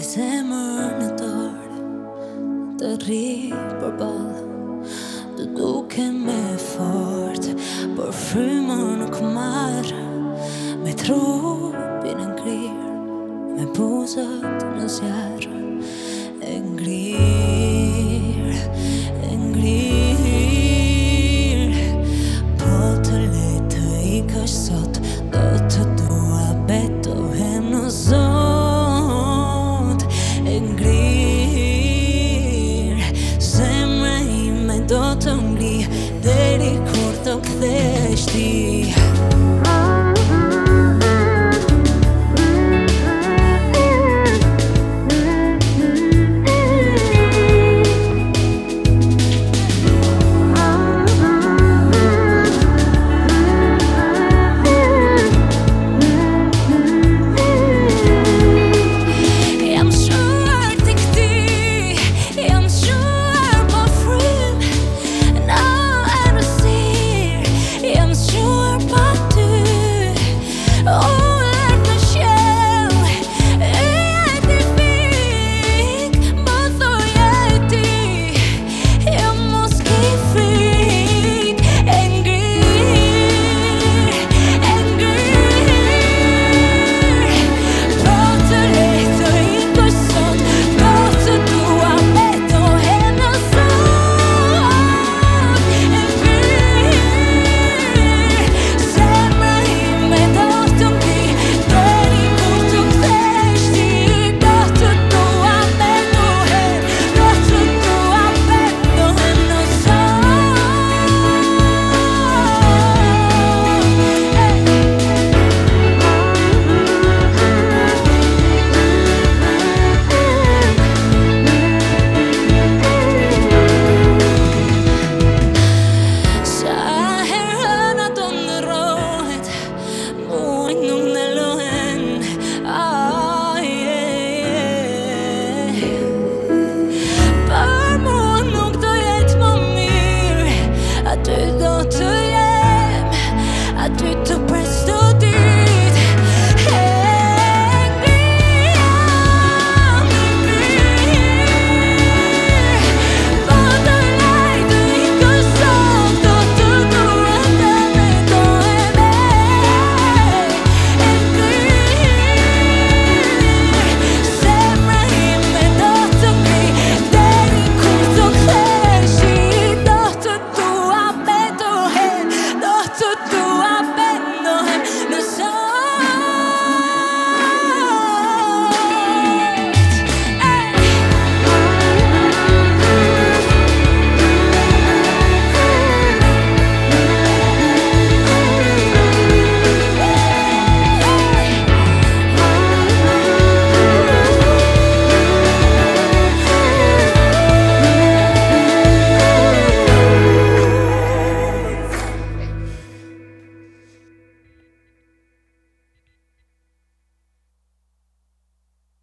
Me zemër në dorë Të rritë për balë Të duke me fortë Por frymër nuk marë Me trupin në ngrirë Me buzët në zjarë E ngrirë E ngrirë see